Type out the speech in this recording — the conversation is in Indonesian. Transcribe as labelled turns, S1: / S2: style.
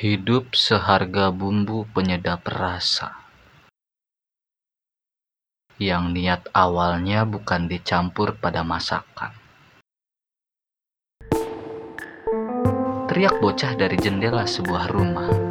S1: Hidup seharga bumbu penyedap rasa yang niat awalnya bukan dicampur pada masakan. Teriak bocah dari jendela sebuah rumah.